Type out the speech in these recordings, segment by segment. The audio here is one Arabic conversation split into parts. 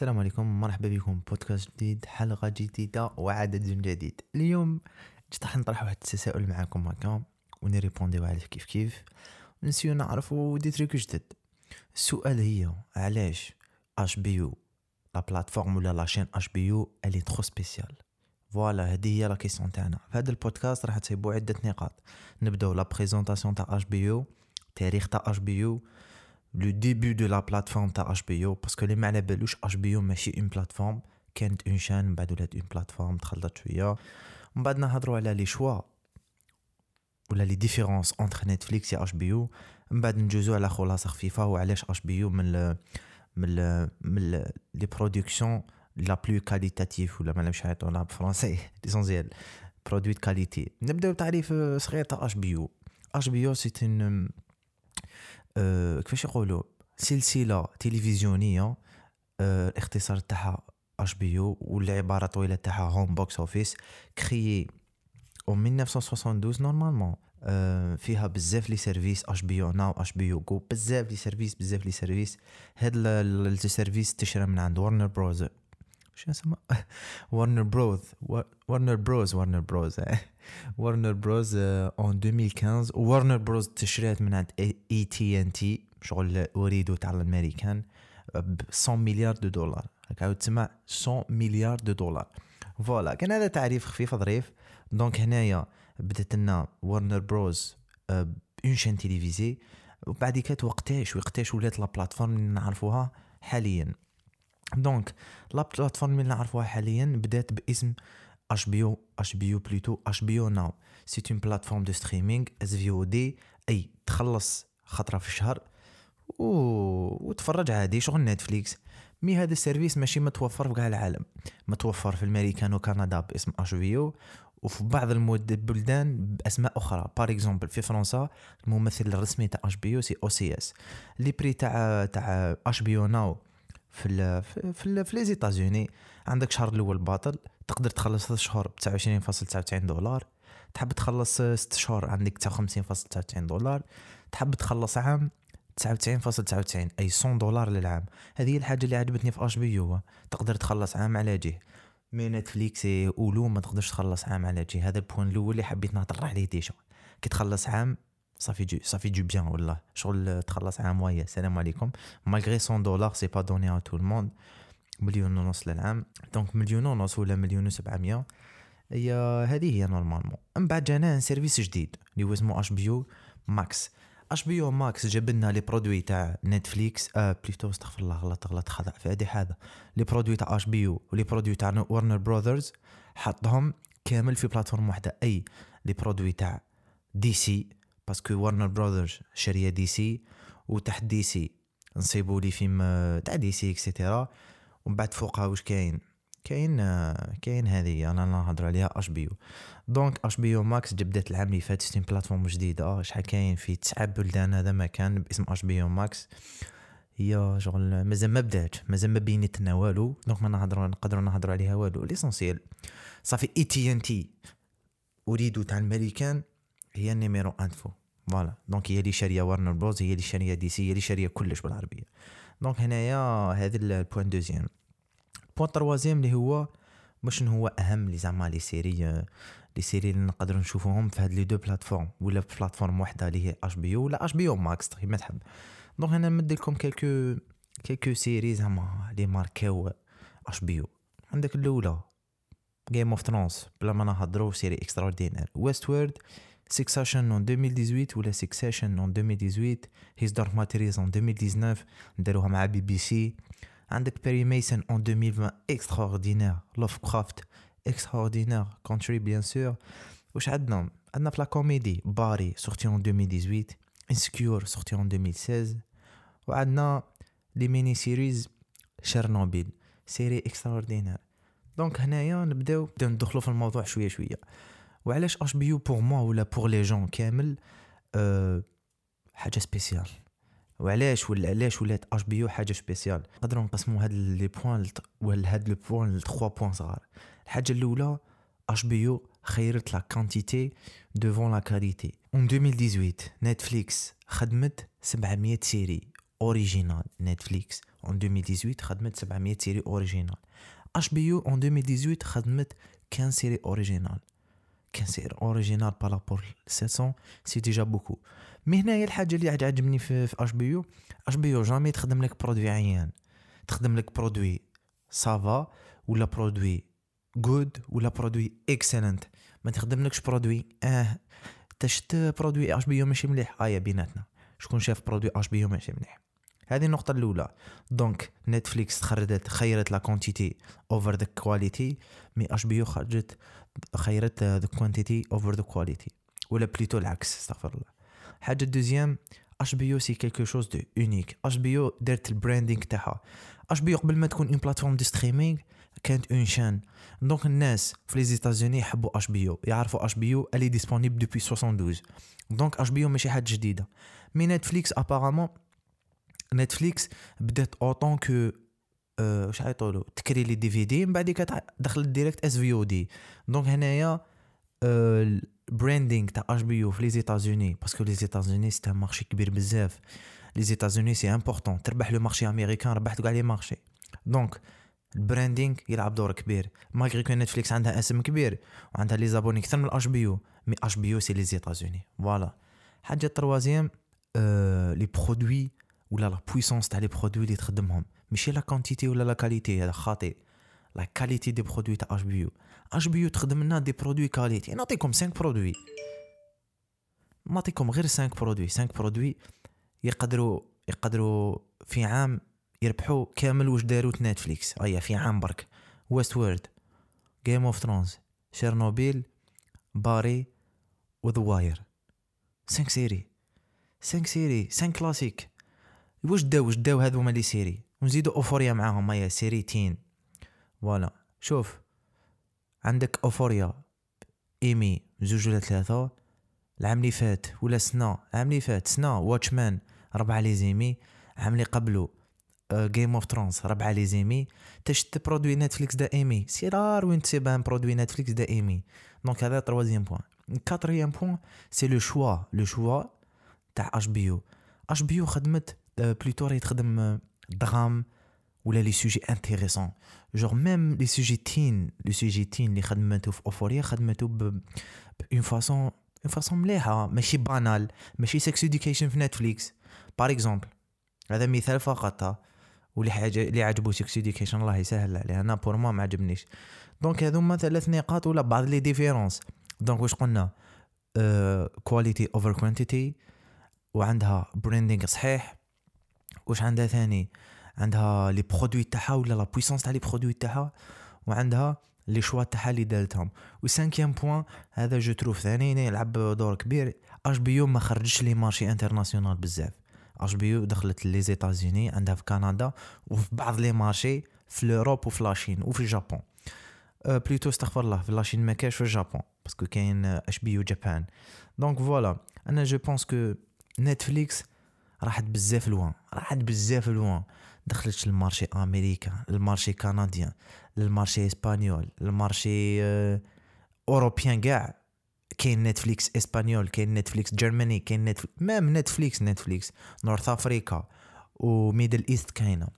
السلام عليكم مرحبا بكم. بودكاست جديد حلقة جديدة وعدد جديد. اليوم جيت راح نطرح واحد التساؤل معكم هكا ونريبونديو عليه كيف كيف. ونسيو نعرفو des trucs جدد. السؤال هي علاش HBO la plateforme ولا la chaîne HBO elle est trop spéciale voilà هذه هي la question تاعنا. في هذا البودكاست راح تصيبوا عدة نقاط. نبدأو la présentation تاع HBO تاريخ تاع HBO le début de la plateforme تاع HBO parce que اللي ما على بالوش HBO ماشي une plateforme كانت une chaîne من بعد ولات اون بلاتفورم تخلطت شوية من بعد نهضروا على les choix ولا les différences entre نتفليكس et HBO من بعد نجوزو على خلاصه خفيفه وعلاش HBO من ال من ال من les productions la plus qualitative ولا ما نعرفش نعيطولها بالفرنسي l'essentiel produit qualité نبداو بتعريف صغير تاع HBO HBO c'est une أه كيفاش يقولوا؟ سلسلة تلفزيونية أه الاختصار تاعها HBO والعبارة الطويله تاعها Home Box Office créée en 1972 normalement أه فيها بزاف les services HBO Now HBO Go بزاف les services بزاف les services. هاد ال service تشرى من عند ورنر بروز شو اسمه؟ ورنر بروز ورنر بروز ورنر بروز ورنر بروز en 2015 ورنر بروز تشريت من عند اي تي ان تي شغل اريد تاع الأمريكان ب 100 مليار de dollars. هكا تسمع 100 مليار de dollars. voilà كان هذا تعريف خفيف ظريف. donc هنايا بدأت لنا ورنر بروز une chaîne télévisée وبعد كات وقتاش وقتاش ولات la plateforme اللي نعرفوها؟ حاليا. donc la plateforme اللي نعرفوها حاليا بدات باسم اش بي أو اش بي أو بلوتو اش بي أو ناو سي اون بلاتفورم دو ستريمينغ اس في أو دي اي تخلص خطره في الشهر و... وتفرج عادي شغل نتفليكس mais هذا ال service ماشي متوفر في كاع العالم متوفر في الامريكان وكندا باسم HBO وفي بعض البلدان باسماء أخرى par exemple في فرنسا الممثل الرسمي تاع اش بي أو سي أو سي اس les prix تاع تاع HBO Now في ال في ال في les États-Unis عندك شهر الأول باطل تقدر تخلص 3 شهور ب 29.99 دولار. تحب تخلص 6 شهور عندك 59.99 دولار. تحب تخلص عام 99.99 أي 100 دولار للعام. هذه الحاجة اللي عجبتني في HBO تقدر تخلص عام على جهه mais نتفليكس اولو ما تقدرش تخلص عام على جهه هذا ال point الأول اللي حبيت نهضر عليه déjà. كي تخلص عام صافي جو صافي جو بيان والله شغل تخلص عام ويا السلام عليكم malgré 100 دولار c'est pas donné à tout le monde مليون ونص للعام donc مليون ونص ولا مليون و 700 هي هذه هي normalement من بعد جانا un service جديد اللي هو اسمه HBO Max HBO Max جاب لنا les produits تاع نتفليكس آه plutôt استغفر الله غلط غلط خطا في هذه هذا les produits تاع HBO و les produits تاع ورنر براذرز حطهم كامل في plateforme واحدة et les produits تاع DC parce que ورنر براذرز شاريه DC وتحت DC نصيبوا les films تاع DC et cetera ومن بعد فوقها واش كاين؟ كاين كاين هذه أنا نهضر عليها HBO donc HBO Max بدات العام اللي فات c'est une plateforme جديدة. شحال كاين؟ في تسعة بلدان هذا مكان باسم HBO Max هي شغل مازال ما بداتش مازال ما بينت لنا والو. donc ما نهضروا نقدروا نهضروا عليها والو. l'essentiel صافي اي تي ان تي أريد تاع الملكان. هي ال numéro un voilà voilà. donc هي اللي شارية ورنر بروز هي اللي شارية DC هي اللي شارية كلش بالعربية. donc هنايا هذا ال point deuxième point troisième اللي هو باش هو أهم لي زعما les séries les séries اللي نقدر نشوفوهم في هاد les deux plateformes. ولا في plateforme وحدة اللي هي HBO ولا HBO Max كيما تحب. donc أنا نمد لكم quelques quelques séries زعما لي ماركاو HBO عندك الأولى Game of Thrones بلا ما نهضرو série extraordinaire Westworld Succession en 2018 ولا Succession en 2018 His Dark Materials en 2019 نديروها مع بي بي سي عندك Perry Mason en 2020 extraordinaire Lovecraft extraordinaire Country bien sûr. واش عندنا عندنا في la comédie Barry sorti en 2018 Insecure sorti en 2016 وعندنا les mini-séries Chernobyl série extraordinaire donc هنايا نبداو ندخلو في الموضوع شوية شوية وعلاش HBO pour moi ولا pour les gens كامل أه حاجة spéciale وعلاش ولا علاش ولات HBO حاجة spéciale نقدروا نقسموا هاد les points ولا هاد le point ل 3 points صغار الحاجة الأولى HBO خيرت la quantité devant la qualité en 2018 Netflix خدمت 700 séries originales Netflix en 2018 خدمت 700 séries originales HBO en 2018 خدمت 15 séries originales 15 séries originales par rapport 700 c'est déjà beaucoup. mais هنايا الحاجة اللي عجبني في, اش بي يو اش بي يو جامي تخدم لك produit عيان. تخدم لك produit ça va ولا produit good ولا produit excellent ما تخدملكش produit آه. تشت produit HBO ماشي مليح. ايا بيناتنا شكون شاف produit HBO ماشي مليح. هذه النقطة الأولى. donc Netflix خرجت خيرت la quantité over the quality mais HBO خرجت خيرت the quantity over the quality ولا plutôt العكس استغفر الله. حاجة دوزيام أش بي يو سي كيلكو شوز دو اونيك أش بي يو دارت ال branding تاعها. HBO قبل ما تكون une plateforme de streaming كانت une chaîne donc الناس في les États-Unis يحبوا HBO. يعرفوا HBO elle est disponible depuis 72 donc HBO ماشي حاجة جديدة. mais Netflix apparemment Netflix بدات autant que واش يعيطولو تكري les DVD من بعد دخلت directe SVOD donc هنايا ال branding تاع HBO في les États-Unis parce que les États-Unis c'est marché كبير بزاف les États-Unis c'est important تربح le marché américain ربحت كاع les marchés donc ال branding يلعب دور كبير malgré que Netflix عندها اسم كبير وعندها les abonnés أكثر من اش بي يو مي اش بي يو سي لي زيتازوني فوالا حاجة troisième les produits ولا la puissance تاع les produits اللي تخدمهم. ماشي la quantité ولا la qualité هذا خاطئ. la qualité des produits تاع اش بي يو اش بي يو تخدم لنا des produits qualité نعطيكم 5 produits نعطيكم غير 5 produits 5 produits يقدروا يقدروا في عام يربحوا كامل واش داروا Netflix أيا في عام برك. Westworld Game of Thrones Chernobyl Barry و The Wire 5 séries 5 séries 5 classiques واش داو واش داو هذو هما les séries؟ ونزيدو Euphoria معاهم هيا سيريتين voilà. شوف عندك Euphoria Emmy زوج ولا ثلاثة العام اللي فات ولا سنة العام اللي فات سنة Watchmen ربعة les Emmy العام اللي قبلو Game of Thrones ربعة les Emmy. تشت produit Netflix دا Emmy. c'est rare وين تسيبان produit Netflix دا Emmy. donc هذا troisième point quatrième point c'est le choix le choix تاع اش بي يو اش بي يو خدمت plutôt راهي تخدم drame ولا les sujets intéressants genre même les sujets teen les sujets teen اللي خدمتو في Euphoria خدمتو ب une façon une façon مليحه ماشي banal ماشي Sex Education في Netflix par exemple هذا مثال فقط واللي حاجة اللي عجبو Sex Education الله يسهل عليه. أنا pour moi ما عجبنيش. دونك هذوما ثلاث نقاط ولا بعض les différences donc واش قلنا؟ quality over quantity وعندها branding صحيح. واش عندها ثاني؟ عندها les produits تاعها ولا la puissance تاع les produits تاعها وعندها les choix تاعها اللي دارتهم. cinquième point هذا je trouve ثاني يلعب دور كبير. HBO ما خرجش le marché international بزاف. HBO دخلت les États-Unis عندها في كندا وفي بعض les marchés في l'Europe وفي la Chine وفي ال Japon أه plutôt استغفر الله في la Chine ما كاش في ال Japon parce que كاين HBO Japan donc voilà أنا je pense que Netflix راحت بزاف loin راحت بزاف loin دخلت ال marché أمريكا ال marché canadien ال marché espagnol ال marché آه européen كاع. كاين Netflix espagnol كاين Netflix جرماني كاين Netflix même Netflix Netflix. North Africa و Middle East كاينة.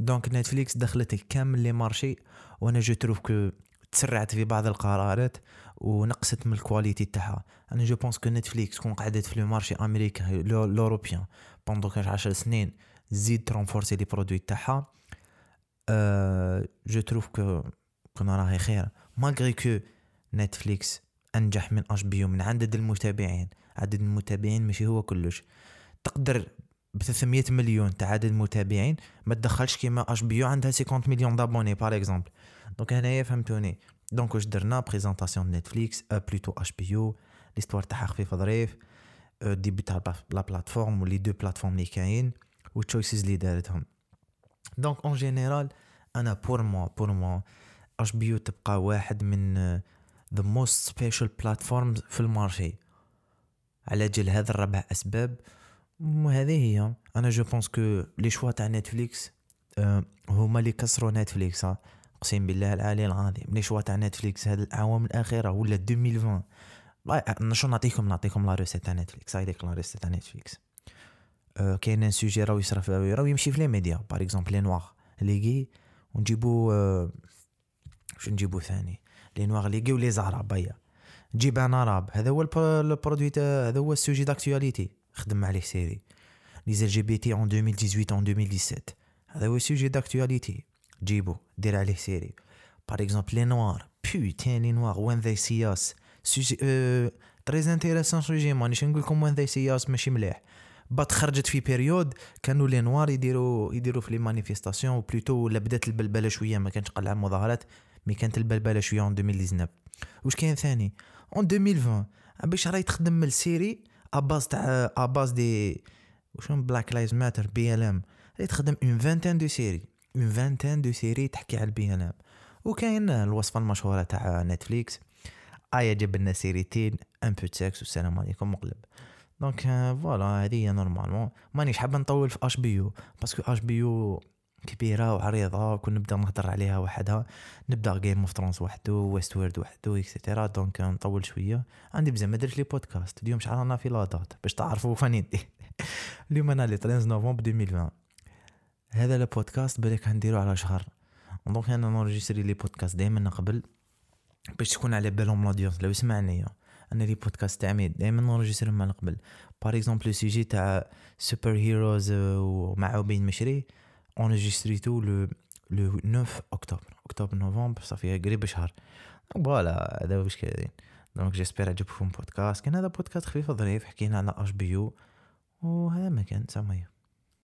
donc Netflix دخلت كامل les marchés وأنا je trouve que تسرعت في بعض القرارات ونقصت من ال quality تاعها. أنا je pense que Netflix كون قعدت في le marché أمريكا l'européen pendant كاش عشر سنين زيد ت renforcer les produits تاعها. أه je trouve que كنا راهي خير. malgré que Netflix أنجح من HBO من عدد المتابعين. عدد المتابعين ماشي هو كلش. تقدر ب 300 مليون تاع عدد المتابعين ما تدخلش كيما HBO عندها 50 مليون d'abonnés par exemple donc هنايا فهمتوني donc واش درنا présentation Netflix plutôt HBO l'histoire تاعها خفيف ظريف début تاع la plateforme و les deux plateformes اللي كاين وال choices اللي دارتهم donc en général أنا pour moi pour moi HBO تبقى واحد من the most special platform في ال marché على جل هذا الربع اسباب وهذه هي أنا je pense que les choix تاع Netflix هما اللي كسروا Netflix أقسم بالله العلي العظيم. les choix تاع Netflix هاد الأعوام الأخيرة ولا 2020 شو نعطيكم؟ نعطيكم la recette تاع Netflix. هاي ديك la recette تاع Netflix. آه، كاين un sujet راهو يصرف راهو يمشي في les médias. par exemple les noirs les gays ونجيبو واش نجيبو ثاني؟ les noirs les gays و les arabes أيا جيب un arabe هذا هو ال produit هذا هو ال sujet d'actualité خدم عليه série. LGBT en 2018 en 2017 هذا هو ال sujet d'actualité جيبو دير عليه série. باغ اكزومبل لي نوار بوتين لي نوار وين ذي سياس سوجي أه تري انتيريسون سوجي مانيش نقول لكم وين ذي سياس ماشي مليح بات خرجت في بيريود كانوا لي نوار يديروا يديروا في لي مانيفيستاسيون بلوتو ولا بدات البلبله شوية ما كانش قلع مظاهرات مي كانت البلبله شوية اون 2019 واش كاين ثاني اون 2020 باش راهي تخدم السيري اباز تاع اباز دي وشون بلاك لايز ماتر بي ال ام راهي تخدم en une vingtaine de séries une vingtaine de séries تحكي على ال BLM وكاين الوصفه المشهوره تاع Netflix. ايا جاب لنا سيريتين un peu sexe والسلام عليكم مقلب. donc voilà هذه هي normalement. مانيش حاب نطول في HBO parce que HBO كبيرة وعريضة كون نبدأ نهضر عليها وحدها. نبدأ Game of Thrones وحده Westworld وحده et cetera donc نطول شوية. عندي بزاف ما درتش le podcast اليوم شحال رانا في لاطات باش تعرفوا فاني اليوم أنا le 13 نوفمبر 2020 هذا البودكاست بالك نديرو على شهر. donc أنا نورجيستري les podcasts دائما قبل باش تكون على بالهم l'audience لو يسمعني أنا les podcasts تاعي دائما نورجيستري من قبل. par exemple sujet تاع super heroes ومع بين مشري enregistré le, le 9 octobre. Octobre novembre صافي قريب شهر voilà هذا واش كاين. donc j'espère عجبكم بودكاست كان هذا بودكاست خفيف ظريف حكينا على HBO وهذا ما كان ساميه